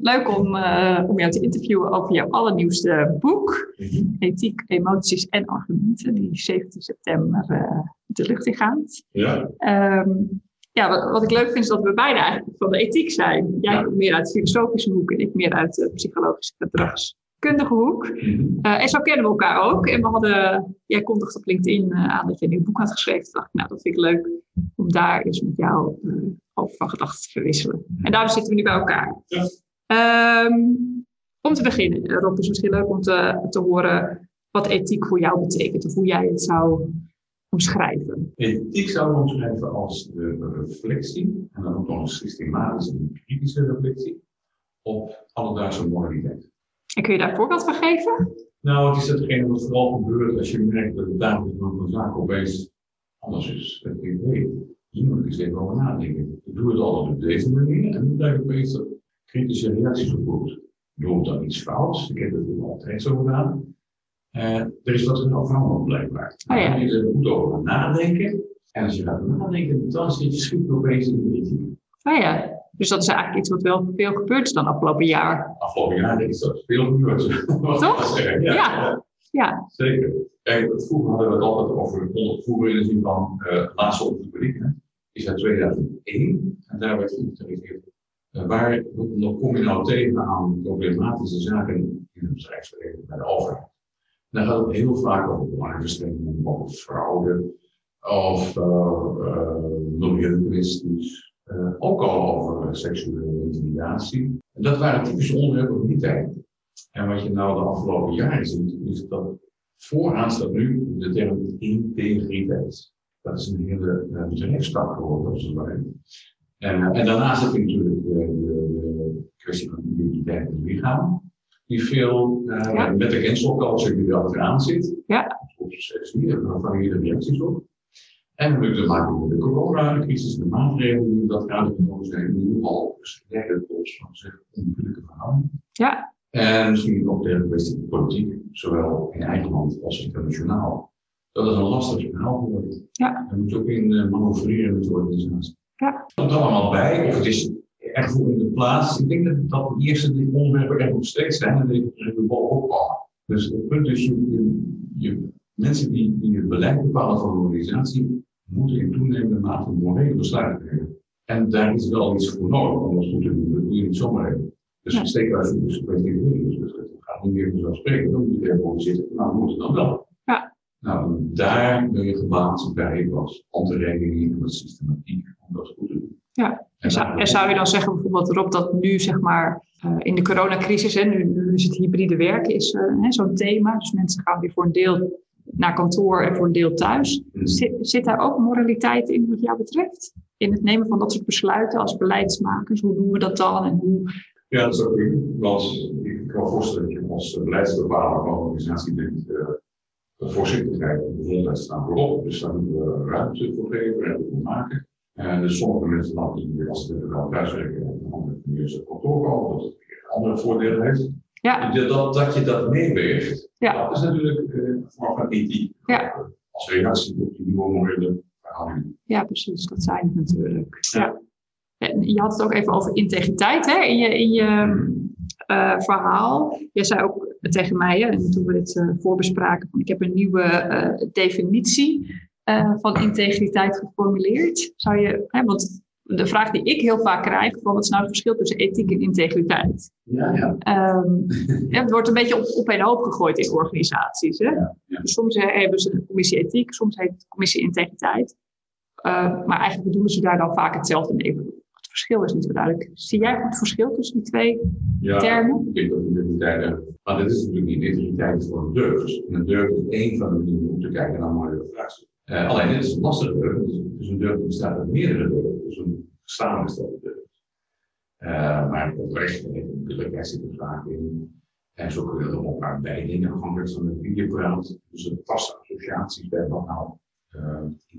Leuk om, uh, om jou te interviewen over jouw allernieuwste boek, Ethiek, Emoties en Argumenten, die 17 september uh, de lucht in gaat. Ja. Um, ja, wat, wat, ik leuk vind is dat we beide eigenlijk van de ethiek zijn. Jij komt meer uit de filosofische hoek en ik meer uit de psychologische gedragskundige hoek. Uh, en zo kennen we elkaar ook. En we hadden, jij kondigde op LinkedIn aan dat je een nieuw boek had geschreven. Toen dacht ik, nou, dat vind ik leuk om daar eens met jou over van gedachten te verwisselen. En daarom zitten we nu bij elkaar. Ja. Um, om te beginnen, Rob, is het misschien leuk om te, te horen wat ethiek voor jou betekent of hoe jij het zou omschrijven. Ethiek zou ik omschrijven als de reflectie, en dan ook nog een systematische en kritische reflectie, op alledaagse moraliteit. En kun je daar een voorbeeld van geven? Nou, het is hetgene wat vooral gebeurt als je merkt dat de dagelijks van een zaak opeens anders is. Dat je weet, hier moet ik eens even over nadenken. Ik doe het altijd op deze manier en dan blijf ik opeens dat kritische reacties op. Doe dan iets fout? Ik heb het altijd zo gedaan. Uh, er is wat er veranderd blijkbaar. Oh, ja. Je goed over nadenken. En als je gaat nadenken, dan zit je schiet opeens in de. Oh ja, dus dat is eigenlijk iets wat wel veel gebeurd is dan afgelopen jaar. Afgelopen jaar is dat veel gebeurd. Toch? Ja, Ja. ja. Zeker. Kijk, vroeger hadden we het altijd over, vroeger in de zin van uh, laatste ontwikkeling, is uit 2001. En daar werd geïnterpreteerd uh, waar dan kom je nou tegen aan problematische zaken in het bedrijfsleven bij de overheid. Dan gaat het heel vaak over belangenverstrengeling, of fraude, of uh, milieukwesties, ook al over seksuele intimidatie. En dat waren typische onderwerpen van die tijd. En wat je nou de afgelopen jaren ziet, is dat vooraan staat nu de term integriteit. Dat is een hele bedrijfstak geworden, als het ware. Uh, en daarnaast heb je natuurlijk de, de, kwestie van identiteit en lichaam, die veel ja. met de cancel culture die er achteraan zit. Ja. Waarvan je de reacties op. En hebben te maken met de coronacrisis, de maatregelen die dat kader genomen zijn, die nogal leiden tot zeg, onmiddellijke verhoudingen. Ja. En misschien ook de hele kwestie van politiek, zowel in eigen land als internationaal. Dat is een lastig verhaal geworden. Ja. Je moet ook in uh, manoeuvreren met de organisatie. Ja. Het komt allemaal bij, of het is echt voor in de plaats. Ik denk dat, dat de eerste die onderwerpen er nog steeds zijn en die er bovenop komen. Dus het punt is, je, je, je, mensen die, die het beleid bepalen van een organisatie, moeten in toenemende mate morele besluiten nemen. En daar is wel iets voor nodig, anders doe je, doe je niet zomaar even. Dus ja. zeker als je dus dus dat gaat niet meer vanzelf spreken, dan moet je er gewoon zitten. Nou, dan moet het dan wel. Ja. Nou, daar ben je gebaat bij was handtekening en wat systematiek dat goed te doen. Ja, en zou, en zou je dan zeggen bijvoorbeeld erop dat nu zeg maar uh, in de coronacrisis, hè, nu, nu is het hybride werken is uh, zo'n thema. Dus mensen gaan weer voor een deel naar kantoor en voor een deel thuis. Hmm. Zit, zit daar ook moraliteit in wat jou betreft? In het nemen van dat soort besluiten als beleidsmakers? Hoe doen we dat dan en hoe ja, dat is ook. Want ik kan voorstellen dat je als beleidsbepaler van een organisatie denkt, uh, voorzichtigheid en beheerlijkheid staan voorop. Dus daar moeten we ruimte voor geven, ruimte voor maken. En dus sommige mensen dan die, als ze wel thuiswerken, op een andere manier zijn kantoor komen, dat het weer andere voordelen heeft. Ja. Dat, dat je dat meeweegt, Ja. dat is natuurlijk uh, een vorm van ethiek. Ja. Als reactie op die nieuwe morele. Ja, precies. Dat zijn het natuurlijk. Ja. En je had het ook even over integriteit hè, in je, in je uh, verhaal. Je zei ook tegen mij, en toen we dit uh, voorbespraken, van ik heb een nieuwe uh, definitie van integriteit geformuleerd. Zou je, hè, want de vraag die ik heel vaak krijg, van wat is nou het verschil tussen ethiek en integriteit? Ja, ja. Um, ja het wordt een beetje op, op een hoop gegooid in organisaties. Hè? Ja, ja. Dus soms hebben ze een commissie ethiek, soms heet het commissie integriteit. maar eigenlijk bedoelen ze daar dan vaak hetzelfde mee verschil is niet zo duidelijk. Zie jij het verschil tussen die twee ja, termen? Ik denk dat integriteit, maar dit is natuurlijk niet integriteit voor een durf. En een durf is één van de manieren om te kijken naar mooie vraagstukken. Uh, alleen dit is een lastige durf, dus een durf bestaat uit meerdere durven, dus een samengestelde durf. Uh, maar oprecht, natuurlijk, zit er vaak in. En zo kunnen er nog maar bij dingen afhankelijk van de videopraat. Dus een vaste associaties bij wat nou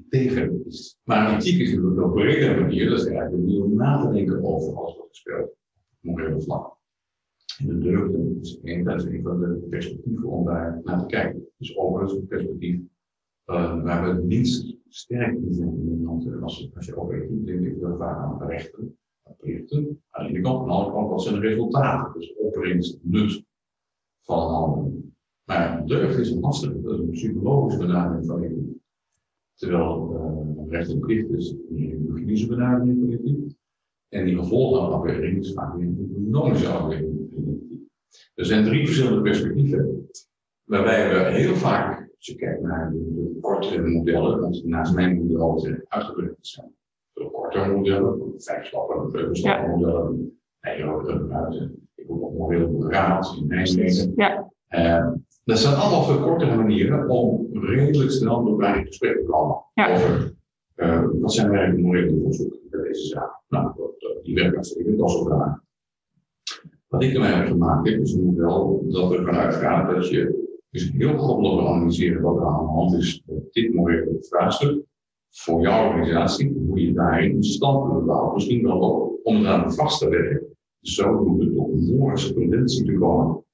integer is. Maar ethiek is natuurlijk een bredere manier, dat is eigenlijk een om na te denken over alles wat speelt op morele vlak. En de durf is een, van de perspectieven om daar naar te kijken. Dus overigens een perspectief uh, waar we het sterk in zijn in Nederland. Als, als je over ethiek denkt, ik wel vaak aan rechten. plichten aan de ene kant. Aan de andere kant, wat zijn de resultaten? Dus opbrengst, nut van een handel. Maar deugd is een lastige, dat is een psychologische benadering van ethiek. Terwijl uh, recht en plicht is een juridische benadering van ethiek. En die gevolgenafweging is vaak een economische afweging. Er zijn drie verschillende perspectieven, waarbij we heel vaak, als je kijkt naar de, kortere modellen, want naast mijn model zijn uitgebreid zijn. De kortere modellen, vijf stappen, zeven stappen modellen, nee, ook ik moet nog een heel raad in mijn leven. Ja. Uh, dat zijn allemaal veel kortere manieren om redelijk snel met elkaar in gesprek te komen. Ja. Over uh, wat zijn eigenlijk morele onderzoeken bij deze zaak. Nou, dat, die dat is ook raar. Wat ik ermee heb gemaakt is een model dat er vanuit gaat dat je dus heel grondig wil analyseren wat er aan de hand is met dit morele vraagstuk voor jouw organisatie, hoe je daarin een stand kunt bouwen. Misschien wel ook om het aan vast te werken. Zodoende tot een mooie te komen.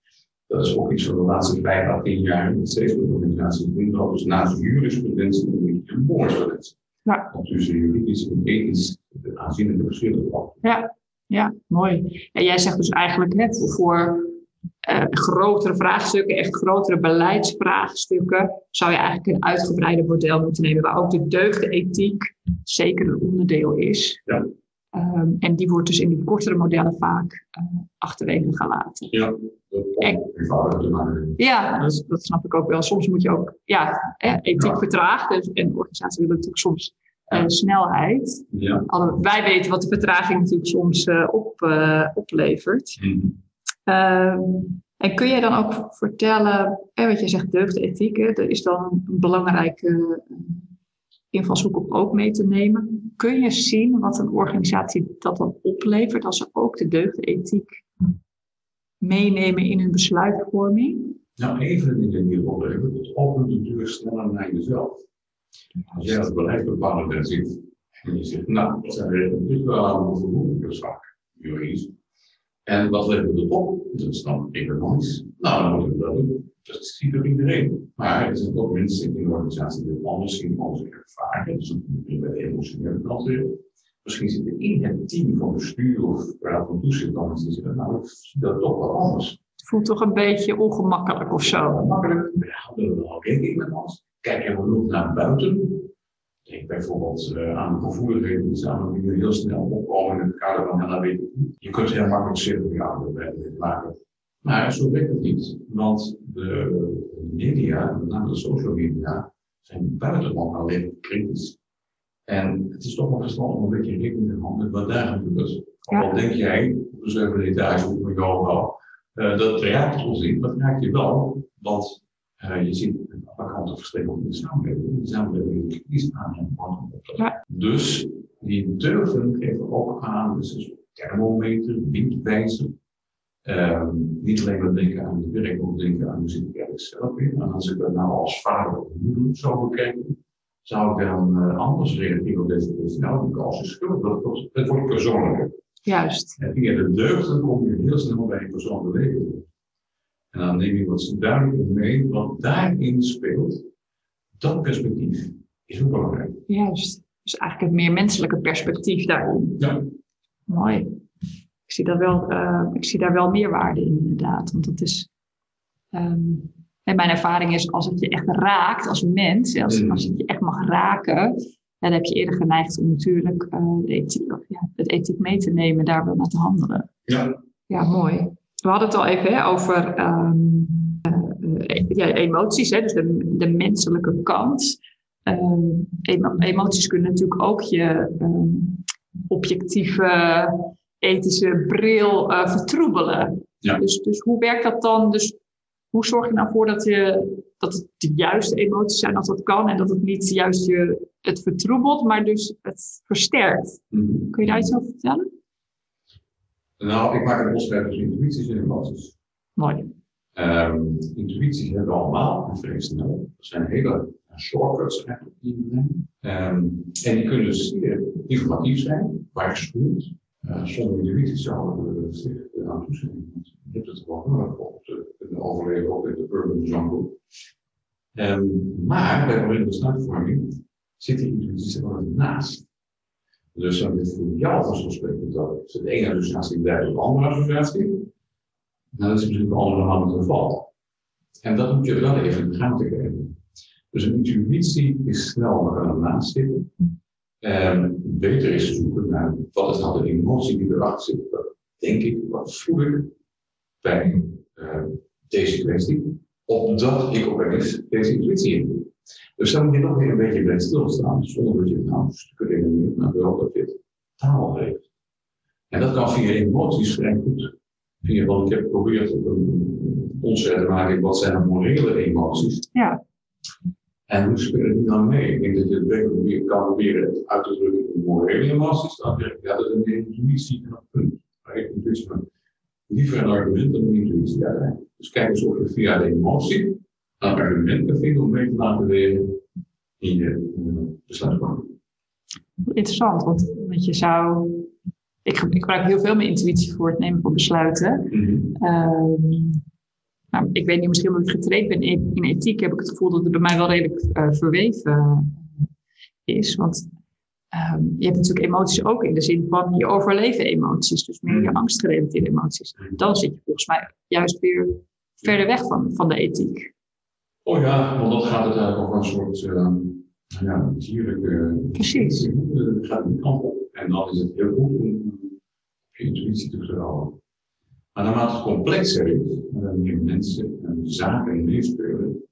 Dat is ook iets van de laatste vijf à tien jaar steeds meer organisaties doen. Dat dus naast jurisprudentie je een jurisprudentie. Ja. Tussen juridisch en ethisch aanzienlijke verschillen. Ja. Ja, mooi. En jij zegt dus eigenlijk hè, voor uh, grotere vraagstukken, echt grotere beleidsvraagstukken, zou je eigenlijk een uitgebreide model moeten nemen, waar ook de deugdethiek zeker een onderdeel is. Ja. Um, en die wordt dus in die kortere modellen vaak uh, achterwege gelaten. Ja, dat Ja, dat, dat, snap ik ook wel. Soms moet je ook, ja, ethiek ja. vertraagt. Dus, en organisaties willen natuurlijk soms uh, snelheid. Ja. wij weten wat de vertraging natuurlijk soms uh, op, oplevert. Mm. en kun jij dan ook vertellen, eh, wat je zegt deugdethiek, hè, er is dan een belangrijke invalshoek om ook mee te nemen. Kun je zien wat een organisatie dat dan oplevert als ze ook de deugdethiek meenemen in hun besluitvorming? Nou, even in de die oplevert, het opent de deur sneller naar jezelf. Als jij als beleidsbepaler zit en je zegt, nou, dat zijn natuurlijk wel allemaal. En wat levert het op? Dat is dan economisch. Nou, dan moet ik wel doen. Dat ziet ook iedereen. Maar er zijn ook mensen in de organisatie die het anders zien, onze ervaring. Dus bij de emotionele kant weer. Misschien zitten in het team van bestuur of raad van toezicht anders die zeggen, nou, ik zie dat toch wel anders. Het voelt toch een beetje ongemakkelijk of zo? Ongemakkelijk. We houden er al rekening met ons kijken we ook naar buiten. Denk bijvoorbeeld uh, aan de gevoeligheden die samen die heel snel opkomen in het kader van NAW. Je kunt heel makkelijk zeggen, ja, we maken. Maar zo werkt het niet, want de media, met name de social media, zijn buitengewoon alleen kritisch. En het is toch wel verstandig om een beetje rekening te houden met wat daar gebeurt. Ja. Al denk jij, op de zevende etage, hoe ik al wel, uh, dat raakt ons niet, dat raakt je wel, want uh, je ziet vakante verschillen in de samenleving. De samenleving kiest aan ja. Dus die durven geven ook aan, dus een thermometer, windwijzer. Um, niet alleen maar denken aan het werk, ook denken aan de werk zelf. En als ik dat nou als vader of moeder zou bekijken, zou ik dan uh, anders reageren op deze kwestie. Nou, kans is schuld, dat, dat wordt persoonlijker. Juist. En via de deugden kom je heel snel bij een persoonlijke leven. En dan neem je wat duidelijk mee wat daarin speelt. Dat perspectief is ook belangrijk. Juist. Dus eigenlijk het meer menselijke perspectief daarin. Ja. Mooi. Ik zie, daar wel, uh, ik zie daar wel meerwaarde in, inderdaad. Want het is. Um, en mijn ervaring is, als het je echt raakt als mens, als, als het je echt mag raken, dan heb je eerder geneigd om natuurlijk uh, de ethiek, ja, het ethiek mee te nemen, daar wel naar te handelen. Ja. Ja, mooi we hadden het al even hè, over um, uh, ja, emoties, hè, dus de, de menselijke kant. Um, emoties kunnen natuurlijk ook je um, objectieve ethische bril uh, vertroebelen. Ja. Dus, dus hoe werkt dat dan? Dus hoe zorg je nou voor dat, je, dat het de juiste emoties zijn als dat kan en dat het niet juist je het vertroebelt, maar dus het versterkt? Mm. Kun je daar iets over vertellen? Nou, ik maak een onderscheid tussen intuïties en emoties. Mooi. Um, intuïties hebben we allemaal en vrij snel. Dat zijn hele shortcuts eigenlijk die we nemen. Um, en die kunnen dus zeer informatief zijn, waarschuwend. Zonder intuïties zouden we zich aan toezien. Je hebt het gewoon nodig om te overleven, ook in de urban jungle. Um, maar bij morele besluitvorming zitten intuïties er wel naast. Dus dan is het voor jou vanzelfsprekend dat het ene associatie leidt tot de andere associatie. En dan is het de andere hand het geval. En dat moet je wel even in de gaten geven. Dus een intuïtie is snel we gaan ernaast zitten. En beter is zoeken naar wat is nou de emotie die erachter zit. Wat denk ik, wat voel ik bij uh, deze kwestie, opdat ik opeens deze intuïtie in. Dus dan moet je nog weer een beetje bij stilstaan, zonder dat je het nou stukken redeneert, maar wel dat dit taal heeft. En dat kan via emoties vrij goed. Via wat ik heb geprobeerd een onderscheid te maken, wat zijn de morele emoties? Ja. En hoe spelen die dan mee? Ik denk dat je het beter kan proberen uit te drukken in morele emoties. Dan zeg ik, ja, dat is een intuïtie en een punt. Maar ik intuïtie liever een argument dan een intuïtie uiteindelijk. Dus kijk eens of je via de emotie een argument kan vinden om mee te laten leren in je uh, besluitvorming. Interessant, want, want je zou. Ik, ik gebruik heel veel mijn intuïtie voor het nemen van besluiten. Mm nou, ik weet niet, misschien omdat ik getraind ben in, ethiek, heb ik het gevoel dat het bij mij wel redelijk uh, verweven is. Want um, je hebt natuurlijk emoties ook in de zin van je overleven emoties, dus meer je mm. angstgerelateerde emoties. Dan zit je volgens mij juist weer verder weg van, van de ethiek. Oh ja, want dat gaat het eigenlijk over een soort uh, ja, natuurlijke. Precies. Het gaat die kant op. En dan is het heel goed om je intuïtie te vertrouwen. Maar naarmate het complexer is, en meer mensen en zaken meespelen,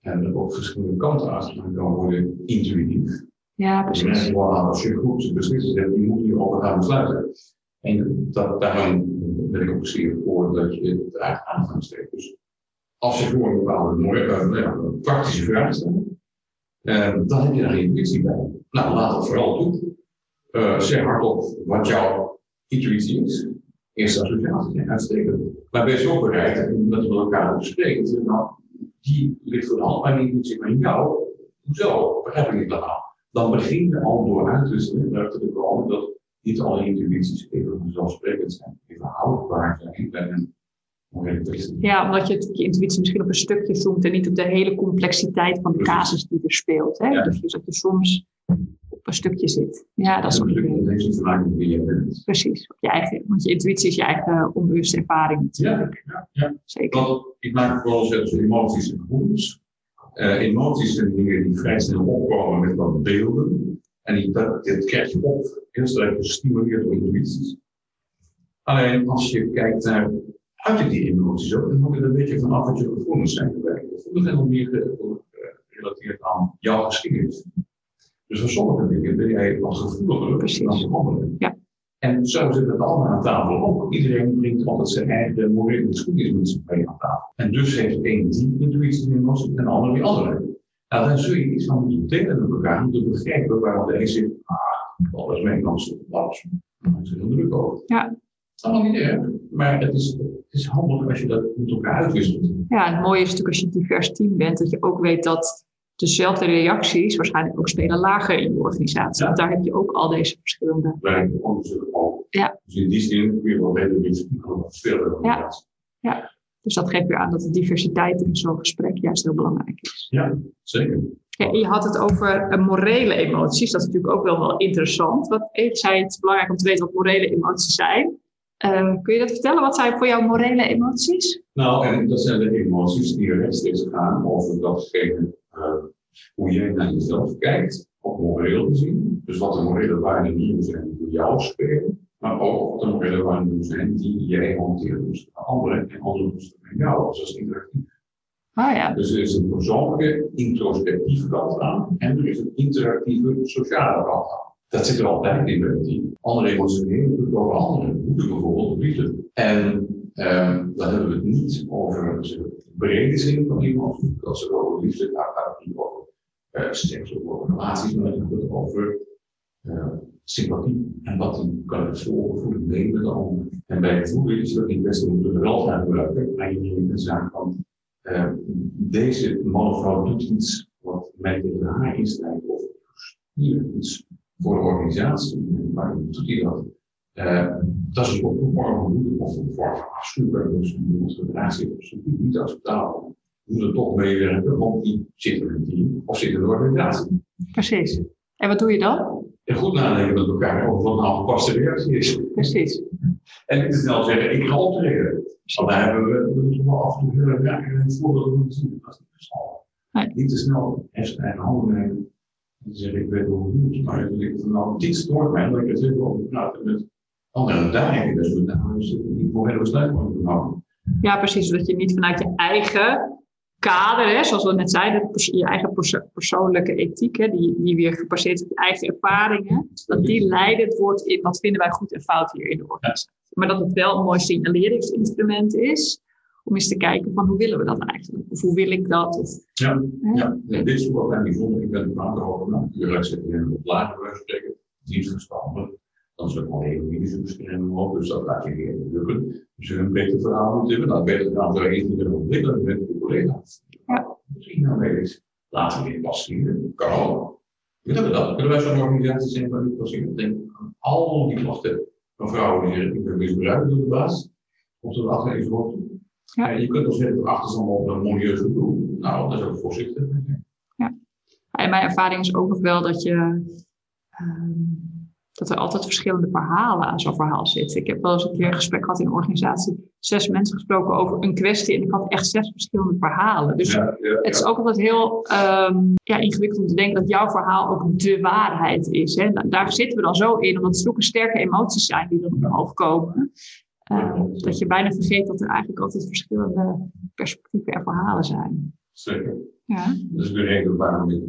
en er ook verschillende kanten uit gaan worden intuïtief. Ja, precies. als je goed beslissen hebt, je moet hierover gaan besluiten. En dat, daarom ben ik ook zeer voor dat je het eigenlijk aan gaat steken. Dus als je voor een bepaalde mooie, uh, ja, praktische vraag stelt, uh, dan heb je daar intuïtie bij. Nou, laat dat vooral toe. Uh, zeg hardop wat jouw intuïtie is. Eerste associatie, uitstekend. Maar ben je ook bereid om dat we elkaar bespreken? Nou, die ligt voor de hand, maar intuïtie van jou. Hoezo? Begrijp ik niet helemaal dan begin je al door uit te erachter te komen dat niet alle intuïties even vanzelfsprekend zijn, even houdbaar zijn bij een ja, omdat je je intuïtie misschien op een stukje zoomt en niet op de hele complexiteit van de casus die er speelt. Hè? Ja. Dus dat je soms een stukje zit. Ja, dat is ook een Precies. Je eigen, want je intuïtie is je eigen onbewuste ervaring natuurlijk. Ja, ja, ja. Zeker. Want ik maak vooral zelfs emoties en gevoelens. Uh, emoties zijn dingen die vrij snel opkomen met wat beelden. En die, dat, dit krijg je op, heel sterk gestimuleerd door intuïties. Alleen als je kijkt naar uit die emoties ook, dan hangt het een beetje vanaf wat je gevoelens zijn geweest. Gevoelens zijn nog meer gerelateerd aan jouw geschiedenis. Dus voor sommige dingen ben jij wat gevoeliger dan anderen. Ja. En zo zit het allemaal aan tafel ook. Iedereen brengt altijd zijn eigen morele geschiedenis mee aan tafel. En dus heeft één die intuïtie in ons en de ander die andere. Nou, dan zul je iets van moeten delen met elkaar om te begrijpen waarom de een zegt, ah, alles mee, is alles. Dan is er heel druk over. Ja. Dat is allemaal niet erg, maar het is, het is handig als je dat met elkaar uitwisselt. Ja, het mooie is natuurlijk als je een divers team bent, dat je ook weet dat dezelfde reacties waarschijnlijk ook spelen lager in je organisatie. Want daar heb je ook al deze verschillende. Bij ook. Ja. Dus in die zin kun je wel weten dat veel ja. ja, dus dat geeft weer aan dat de diversiteit in zo'n gesprek juist heel belangrijk is. Ja, zeker. Ja, je had het over uh, morele emoties. Dat is natuurlijk ook wel, wel interessant. Wat, ik zei het belangrijk om te weten wat morele emoties zijn. Uh, kun je dat vertellen? Wat zijn voor jou morele emoties? Nou, en dat zijn de emoties die rechtstreeks gaan over datgene uh, hoe jij naar jezelf kijkt, op moreel gezien. Dus wat de morele waarden die zijn die voor jou spelen, maar ook wat de morele waarden zijn die jij hanteert dus de anderen en anderen dus met jou. Dus dat is interactief. Ah, ja. Dus er is een persoonlijke introspectieve kant aan en er is een interactieve sociale kant aan. Dat zit er altijd in bij die. Andere emotionele over anderen. Hoe bijvoorbeeld liefde. En um, dan hebben we het niet over de brede zin van emotie. Als we over liefde gaat, gaat het niet over uh, seks over relaties, maar dan gaat het over uh, sympathie. En wat die kan het volgen voor het leven met de ander. En bij het voelen is dat niet best om de geweld gaan gebruiken. Maar neemt een zaak van uh, deze man of vrouw doet iets wat mij tegen haar instijgt of hier iets voor de organisatie. Waarom doet hij dat? Uh, dat is ook een vorm van woede of een vorm van afschuw. Dus iemand gedraagt zich absoluut niet acceptabel. Moet er toch meewerken, want die zit in een team of zit in een organisatie. Precies. En wat doe je dan? En goed nadenken met elkaar over wat nou een gepaste reactie is. Precies. En niet te snel zeggen, ik ga optreden. Want daar hebben we toch wel af en toe heel erg graag een voorbeeld van zien. Dat is niet verstandig. Nee. Niet te snel echt zijn eigen handen nemen. En zeggen, ik weet wel hoe het moet. Maar ik denk van, nou, dit stoort mij. Dat ik er zit over praten met anderen. Daar heb je dus met name. Niet voor hele besluit worden genomen. Ja, precies. Zodat je niet vanuit je eigen kader, hè, zoals we net zeiden, je eigen perso- persoonlijke ethiek, hè, die, die weer gebaseerd is op je eigen ervaringen, dat die leidend wordt in wat vinden wij goed en fout hier in de organisatie. Maar dat het wel een mooi signaleringsinstrument is om eens te kijken van hoe willen we dat eigenlijk? Of hoe wil ik dat? Of, Ja, hè? ja. Dit is wel bijzonder. Ik ben een aantal over, nou, natuurlijk zit je op lager spreken, niet Dan is ook wel heel medische bescherming op, dus dat laat je weer lukken. Dus je een beter verhaal moet hebben, dan beter verhaal zou je niet ontwikkelen met je collega's. Ja. Misschien nou weet is, laten we weer passeren. Kan. Willen we dat? Kunnen wij zo'n organisatie zijn waar we passeren? Denk aan al die klachten van vrouwen die zeggen, ik ben misbruikt door de baas. Of dat afgegeven wordt. Ja. En je kunt wel zeggen, achterstand op een monieuze gedoe. Nou, dat is ook voorzichtig. En mijn ervaring is ook nog wel dat je. ehm, dat er altijd verschillende verhalen aan zo'n verhaal zitten. Ik heb wel eens een keer een gesprek gehad in een organisatie. Zes mensen gesproken over een kwestie. En ik had echt zes verschillende verhalen. Dus Ja, ja, het is ook altijd heel ehm, ja, ingewikkeld om te denken dat jouw verhaal ook de waarheid is. Hè? Da- Daar zitten we dan zo in, omdat het zulke sterke emoties zijn die dan omhoog komen. eh, dat je bijna vergeet dat er eigenlijk altijd verschillende perspectieven en verhalen zijn. Zeker. Ja, Dat is reden waarom ik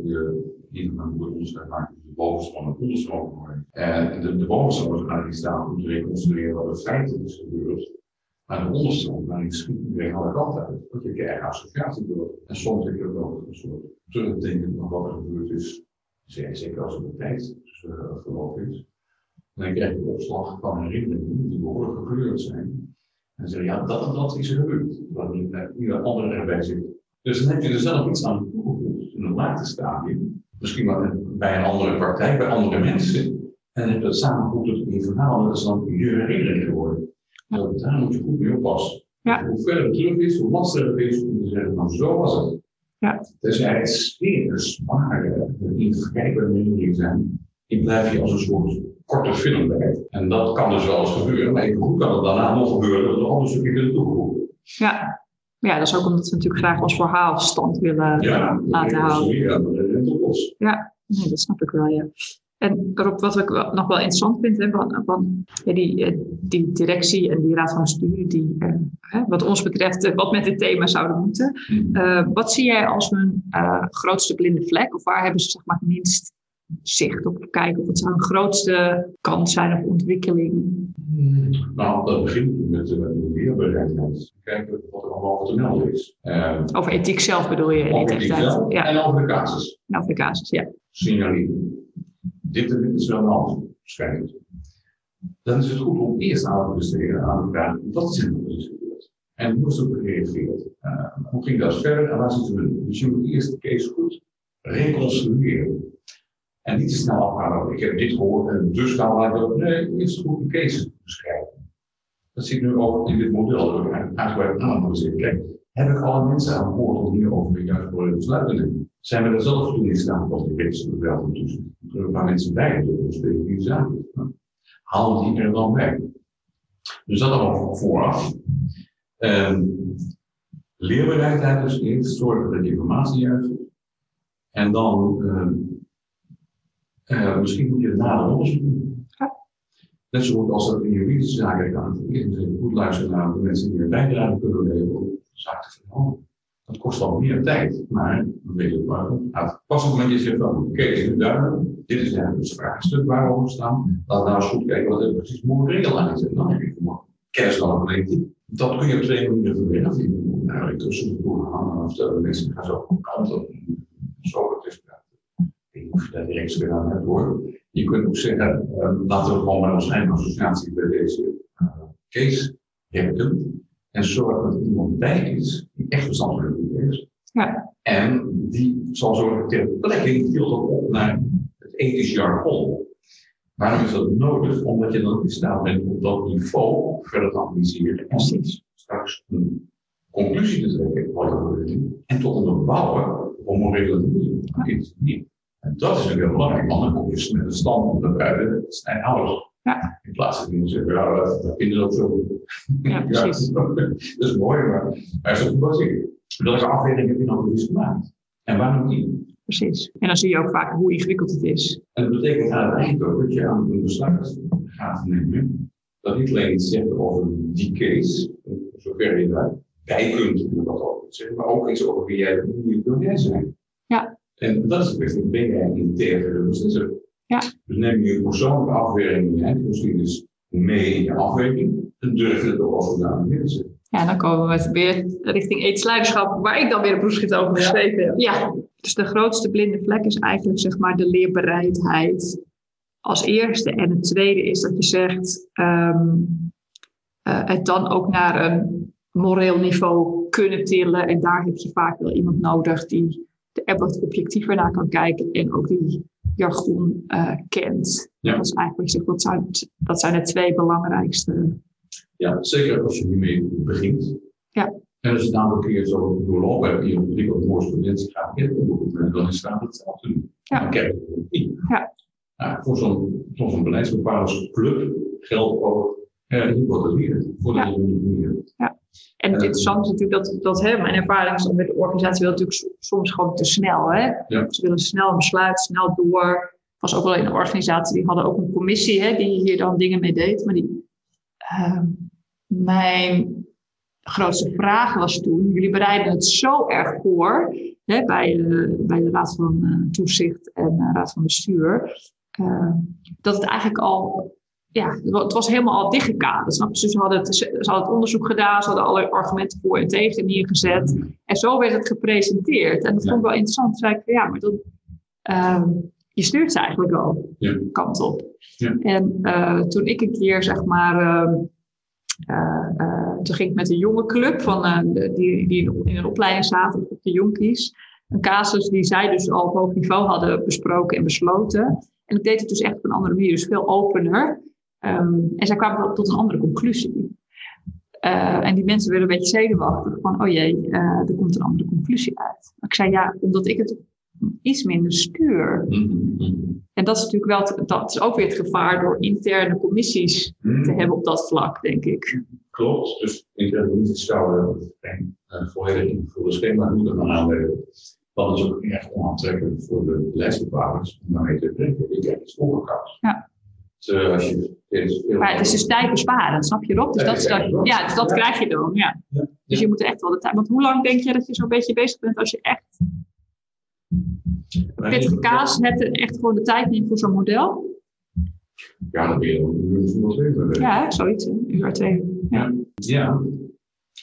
een goed onderscheid maak tussen de bovenste en de overheid. En de, de bovenste overheid die staat om te reconstrueren wat er feitelijk is gebeurd. Maar de onderste overheid schiet iedereen alle kanten uit. Dat je eigen associatie wordt. En soms heb je ook een soort terugdenken van wat er gebeurd is. Zeker, als het de tijd uh, verlopen is. Dan krijg je opslag van herinneringen die behoorlijk gekleurd zijn. En dan zeg je, ja, dat en dat is er gebeurd. Waar ieder andere erbij zit. Dus dan heb je er zelf iets aan toegevoegd in een later stadium. Misschien wel bij een andere partij, bij andere mensen. En dan heb je dat samengevoegd in je verhaal. En dat is dan je herinnering geworden. Nou, daar moet je goed mee oppassen. Ja. Hoe verder het terug is, hoe lastiger het is om te zeggen, nou zo was het. Ja. Tenzij het zeer zware, ingrijpende herinneringen zijn, die blijf je als een soort korte film bij. En dat kan dus wel eens gebeuren, maar even goed kan het daarna nog gebeuren dat er een ander stukje kunnen toegevoegd ja. Ja, dat is ook omdat we natuurlijk graag ons verhaal stand willen Ja, laten houden. Ja, dat los. Nee, dat snap ik wel, ja. En Rob, wat ik nog wel interessant vind, hè, van, van ja, die, eh, die directie en die raad van bestuur, die eh, wat ons betreft eh, wat met dit thema zouden moeten. Eh, wat zie jij als hun grootste blinde vlek? Of waar hebben ze zeg maar, het minst zicht op kijken? Of wat zou hun grootste kans zijn op ontwikkeling? Nou, dat begint met de, de leerbereidheid. Kijken wat er allemaal te melden is. Uh, Over ethiek zelf bedoel je? over echt, zelf Ja, en over de casus. en over de casus, ja. Signaleren. Dit en dit is wel een waarschijnlijk. Dan is het goed om eerst aan te besteden aan de vraag, wat is er gebeurd? En hoe is er op gereageerd? Uh, hoe ging dat verder en waar zitten we nu? Dus je moet eerst de case goed reconstrueren. En niet te snel afhalen, ik heb dit gehoord en dus gaan wij dat. Nee, eerst goed de case beschrijven. Dat zit nu ook in dit model, dat we uitgebreid analyseren. Kijk, heb ik alle mensen aan boord om hierover de juiste worden besluiten? Zijn we er zelf toe in staat als de wet wel toezicht? Er een paar mensen bij dus specifieke zaken. Halen die er dan bij? Dus dat allemaal vooraf. Um, leerbereidheid dus eerst, zorgen dat je informatie juist is. En dan um, uh, misschien moet je het nader onderzoek doen. Ja. Net zo goed als dat in juridische zaken gaat. Eerst goed luisteren naar de mensen die er bijdrage kunnen leveren om de zaak te veranderen. Dat kost dan meer tijd, maar dan weet je waarom. Nou, pas op het moment dat je zegt, oké, okay, is het duidelijk. Dit is eigenlijk het vraagstuk waar we over staan. Laten we nou eens goed kijken wat er precies moreel aan is. En dan heb je kennis van de Dat kun je op twee manieren. Je moet eigenlijk tussen de boeren gaan en vertellen mensen gaan zo op kanten. Zo het is daar direct weer aan hoor. Je kunt ook zeggen, uh, laten we gewoon bij onze eigen associatie bij deze uh, case werken. En zorg dat er iemand bij is die echt verstand van het is. Ja. En die zal zorgen ter plekke die ook op naar het ethisch jargon. Waarom is dat nodig? Omdat je dan in staat bent op dat niveau verder te analyseren en straks een conclusie te trekken wat er gebeurt en tot onderbouwen op een morele manier. Is niet. En dat is natuurlijk heel belangrijk, kom je met een stand naar buiten, dat zijn ouders. Ja. In plaats van te zeggen, ja, dat kinderen ook zo. Ja, precies. dat is mooi, maar maar is dat gebaseerd? Welke afweging heb je dan precies gemaakt? En waarom niet? Precies. En dan zie je ook vaak hoe ingewikkeld het is. En dat betekent uiteindelijk ook dat je aan een besluit gaat nemen. Dat niet alleen iets zegt over die case, zover je daarbij kunt, dat ook maar ook iets over wie jij, wie wil zijn. Ja. En dat is de kwestie, ben jij integer beslisser? Ja. Dus neem je persoonlijke afweging in je eigen geschiedenis mee in je afweging, dan durf je het ook zodanig neer te zetten. Ja, dan komen we weer richting ethisch leiderschap, waar ik dan weer een proefschrift over geschreven heb. Ja, dus de grootste blinde vlek is eigenlijk zeg maar de leerbereidheid als eerste. En het tweede is dat je zegt, ehm, eh, het dan ook naar een moreel niveau kunnen tillen. En daar heb je vaak wel iemand nodig die er wat objectiever naar kan kijken en ook die jargon eh, kent. Ja. Dat is eigenlijk, zeg, dat, zijn, dat zijn de twee belangrijkste. Ja, zeker als je hiermee begint. Ja. En als je dan een keer zo doorlopen hebt en je ontwikkelt een correspondentie gaat beginnen, dan is hetzelfde te doen. Ja. Dan krijg je het niet. Ja. Nou, voor zo'n voor zo'n beleidsbepalerclub geldt ook, ja, je wordt er leren. Voor Ja. de leren. En het Ja. interessante is natuurlijk dat, dat hè, mijn ervaring is dat met de organisatie wil natuurlijk soms gewoon te snel. Hè? Ja. Ze willen snel een besluit, snel door. was ook wel in een organisatie, die hadden ook een commissie hè, die hier dan dingen mee deed. Maar die, ehm, mijn grootste vraag was toen, jullie bereiden het zo erg voor hè, bij, eh, bij de Raad van eh, Toezicht en eh, Raad van Bestuur, eh, dat het eigenlijk al ja, het was helemaal al dichtgekaderd. Snap je? Dus ze hadden, het, ze ze hadden het onderzoek gedaan, ze hadden alle argumenten voor en tegen neergezet. En zo werd het gepresenteerd. En dat vond ik wel interessant. Toen zei ik van ja, maar dat, ehm, je stuurt ze eigenlijk al Ja. kant op. Ja. En eh, toen ik een keer zeg maar. eh, toen ging ik met een jonge club van, die, die in een opleiding zaten, op de jonkies. Een casus die zij dus al op hoog niveau hadden besproken en besloten. En ik deed het dus echt op een andere manier, dus veel opener. Ehm, en zij kwamen tot- een andere conclusie. Eh, en die mensen werden een beetje zenuwachtig van, oh jee, eh, er komt een andere conclusie uit. Maar ik zei ja, omdat ik het iets minder stuur. Mhm, mhm. En dat is natuurlijk wel, het- dat is ook weer het gevaar door interne commissies Mhm. te hebben op dat vlak, denk ik. Klopt, dus interne commissies zouden geen uh, volledig ingevulde schema moeten gaan aanleveren. Dat is ook echt onaantrekkelijk voor de beleidsbepalers om daarmee te werken. Ik heb iets voorgekast. Ja. Dus, als je veel- Maar het is dus tijd besparen, snap je Rob? Dus Ja, dat, is ja, dus dat krijg je dan, ja. Dus je moet er echt wel de tijd... Want hoe lang denk je dat je zo'n beetje bezig bent als je echt pittige kaas hebt en echt gewoon de tijd neemt voor zo'n model? Ja, dan ben je een uur Ja, zoiets. Een uur, twee. Ja. Ja,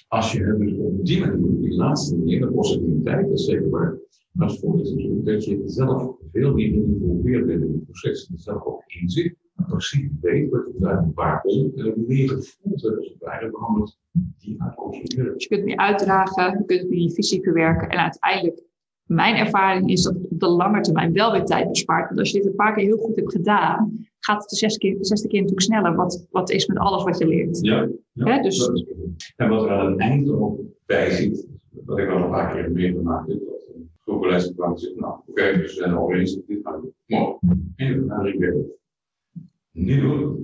als je het dus op die manier, die laatste manier, de positiviteit, dat is zeker waar. Maar het voordeel is natuurlijk dat je zelf veel meer geïnvolveerd bent in het proces. Dat zelf ook inzicht, precies weet wat je daar waarom en ook meer gevoeld hebt als het ware waarom het die uitkomst. Dus je kunt het meer uitdragen, je kunt het meer je visie verwerken. En uiteindelijk, mijn ervaring is dat het op de lange termijn wel weer tijd bespaart. Want als je dit een paar keer heel goed hebt gedaan, gaat het de zesde keer, de zesde keer natuurlijk sneller. Wat, wat is met alles wat je leert. Ja, ja. Dus- is. En wat er aan het eind ook bij zit, wat ik al een paar keer meegemaakt heb, dat een groep zegt, nou oké, dus we zijn al eens dat dit gaan doen. Maar, en dan ik weer doen.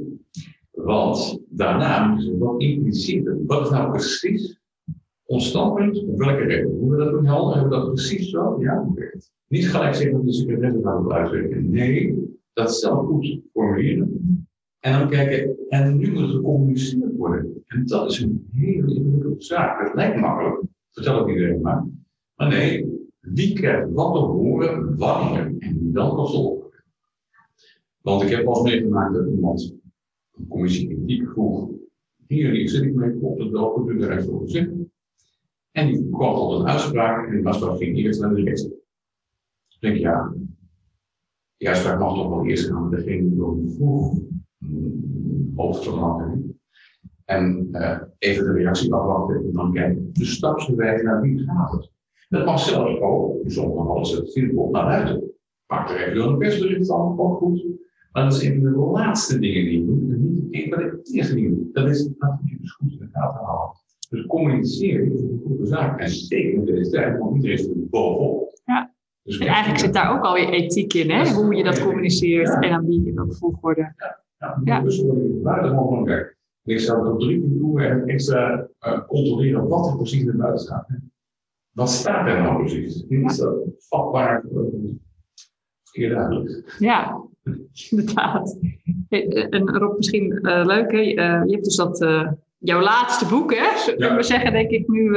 Want daarna moeten ze wat impliceren. Wat is nou precies ons standpunt? Op welke reden? Hoe we dat doen? Hebben we dat precies zo? Ja. Niet gelijk zeggen dat de secretaris gaat het uitwerken. Nee, dat zelf goed formuleren. En dan kijken, en nu moet het gecommuniceerd worden. En dat is een hele ingewikkelde zaak. Het lijkt makkelijk, vertel ik iedereen maar. Maar nee, wie krijgt wat te horen, wanneer en dan pas op. Want ik heb wel eens meegemaakt dat iemand een commissie kritiek vroeg. Hier, zit ik mee op de doe de rest over zin. En die kwam tot een uitspraak en die uitspraak ging eerst naar de rechter. Ik denk, ja, die uitspraak mag toch wel eerst gaan aan degene die erom vroeg mm, hoofdverandering. En eh, even de reactie afwachten en dan kijken, de stapsgewijs naar wie gaat het. Dat mag zelfs ook, in sommige gevallen het simpel naar buiten. Maak er even een persbericht van, ook goed. Maar dat is een van de laatste dingen die je doet, en niet een van de eerste dingen die je doet. Dat is, dat je dus goed in de gaten houden. Dus communiceren is een goede zaak. En zeker in deze tijd, want iedereen is er bovenop. Ja. Dus En eigenlijk zit daar ook alweer ethiek in, hè? hoe je dat communiceert en aan wie in welke volgorde. Ja, Ja. dus word ik buitengewoon. En ik zou het op drie keer doen en extra eh, controleren wat er precies naar buiten staat. Wat staat er nou precies? Is dat vatbaar een verkeerde uitleg? Ja, inderdaad. Eh, En Rob, misschien eh, leuk, hè? Eh, je hebt dus dat, jouw laatste boek, hè? Zo kunnen we zeggen, denk ik, nu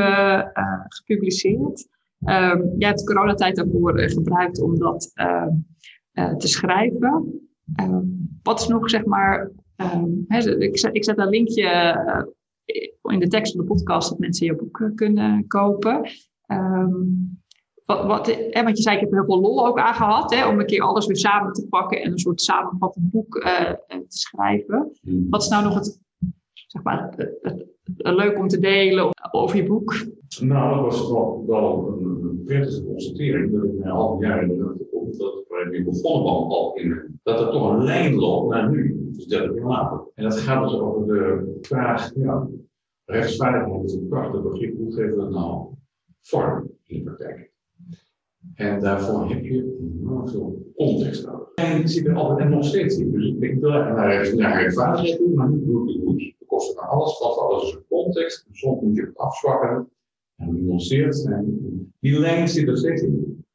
gepubliceerd. Ehm jij hebt de coronatijd daarvoor gebruikt om dat eh, eh, te schrijven. Ehm, wat is nog, zeg maar, ehm, hè, ik, zet, ik zet een linkje in de tekst van de podcast dat mensen je boek kunnen kopen. Ehm, wat, wat, hè, want je zei, ik heb er heel veel lol ook aan gehad, hè, om een keer alles weer samen te pakken en een soort samenvattend boek eh, eh, te schrijven. Wat is nou nog het, zeg maar, het, het- het leuk om te delen over je boek? Nou, dat was wel, wel een, een prettige constatering dat ik na half jaar in de ruimte kom, dat waar ik begonnen al in, dat er toch een lijn loopt naar nu, dus 30 jaar later. En dat gaat dus over de vraag, ja, rechtsvaardigheid is een prachtig begrip, hoe geven we dat nou vorm in de praktijk? En daarvoor heb je enorm veel context nodig. En ik zie er altijd en nog steeds in. Dus ik wil naar, naar rechtvaardigheid doen, maar niet hoe ik moet. Het kost van alles, wat alles is een context. En soms moet je het afzwakken en genuanceerd zijn. Die lijn zit er steeds in.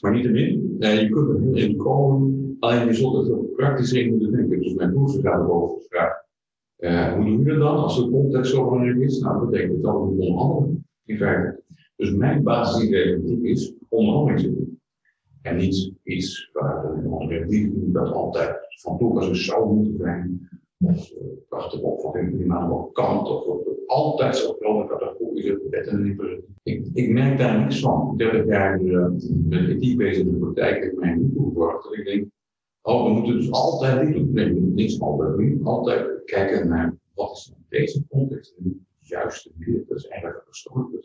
Maar niet erin. Nee, je kunt er heel in komen. Alleen je zult er praktisch in moeten denken. Dus mijn boek gaat ook over de vraag. eh, hoe doe je dat dan als de context zo is? Nou, dat betekent dan onderhandelen. In feite. Dus mijn basisidee is onderhandeling te doen. En niet iets waar een die dat altijd van toepassing zou moeten zijn. Of uh, prachtig opvatting die maar wel kant. Of altijd zo op de wet en ik, ik merk daar niks van. 30 jaar uh, met ethiek bezig in de praktijk heeft mij niet toegebracht. Dat ik denk, oh, we moeten dus altijd dit doen. Nee, niks altijd doen. Altijd kijken naar wat is in deze context juiste midden. Dat is eigenlijk.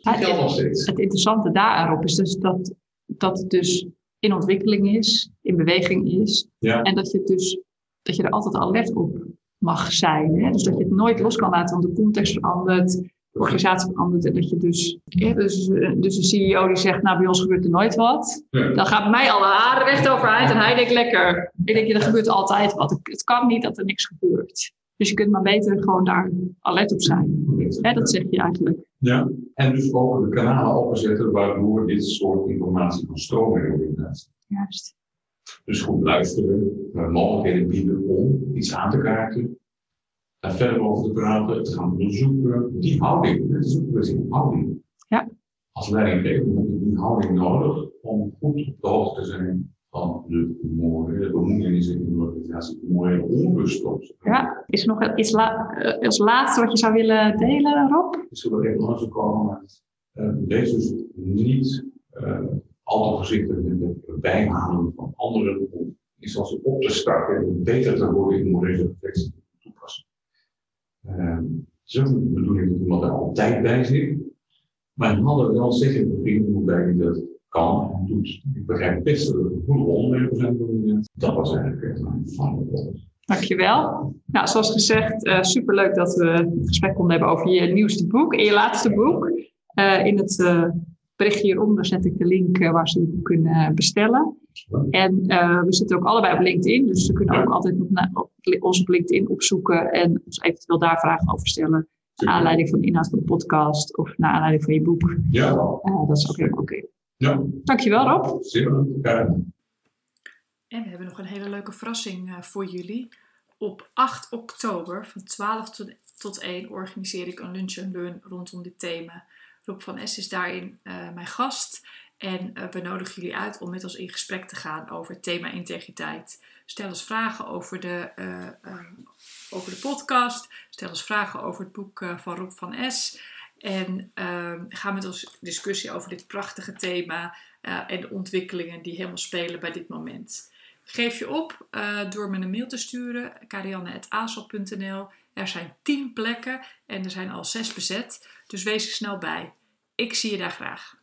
Dat geldt nog steeds. Het interessante daarop is dus dat, dat het dus in ontwikkeling is, in beweging is. Ja. En dat je, dus, dat je er altijd alert op mag zijn. Hè? Dus dat je het nooit los kan laten, want de context verandert, de organisatie verandert. En dat je dus, ja, dus, dus een CEO die zegt, nou bij ons gebeurt er nooit wat. Ja. Dan gaat mij alle haren recht overeind en hij denkt lekker. Ik denk, er gebeurt altijd wat. Het kan niet dat er niks gebeurt. Dus je kunt maar beter gewoon daar alert op zijn. Hè, dat zeg je eigenlijk. Ja, en dus ook de kanalen opzetten waardoor dit soort informatie kan stromen in de. Juist. Dus goed luisteren, eh, mogelijkheden bieden om iets aan te kaarten, daar verder over te praten, te gaan onderzoeken. Die houding, het is ook een een houding. Ja. Als leidinggever heb je die houding nodig om goed op de hoogte te zijn van de mooie bemoeienissen in de organisatie, de mooie onrust. Ja, is er nog iets la eh, als laatste wat je zou willen delen, Rob? Ik zullen er even langs komen, maar uh, wees dus niet uh, al te voorzichtig met het bijhalen van anderen om iets als op te starten en beter te worden in morele reflectie toepassen. Uh, het is ook de bedoeling dat iemand er altijd bij zit, maar hadden wel zeggen begin waarbij hij dat kan en doet. Ik begrijp best dat het een goede onderwerpen zijn. Dat was eigenlijk mijn final Dankjewel. Nou, zoals gezegd, uh, superleuk dat we gesprek konden hebben over je nieuwste boek en je laatste boek. Uh, in het uh, berichtje hieronder zet ik de link waar ze het boek kunnen bestellen. En we zitten ook allebei op LinkedIn, dus ze kunnen ook altijd nog naar, op, ons op LinkedIn opzoeken en ons eventueel daar vragen over stellen. Naar aanleiding van de inhoud van de podcast of naar aanleiding van je boek. Ja. dat is ook helemaal oké. Okay. Ja. Dankjewel Rob. Zeker. En we hebben nog een hele leuke verrassing uh, voor jullie. Op 8 oktober van 12 tot, tot 1 organiseer ik een lunch en learn rondom dit thema. Rob van Es is daarin uh, mijn gast. En uh, we nodigen jullie uit om met ons in gesprek te gaan over het thema integriteit. Stel eens vragen over de, over de podcast. Stel eens vragen over het boek van Rob van Es. En ga met ons discussie over dit prachtige thema en de ontwikkelingen die helemaal spelen bij dit moment. Geef je op uh, door me een mail te sturen, karianne.asel.nl. Er zijn 10 plekken en er zijn al 6 bezet, dus wees er snel bij. Ik zie je daar graag.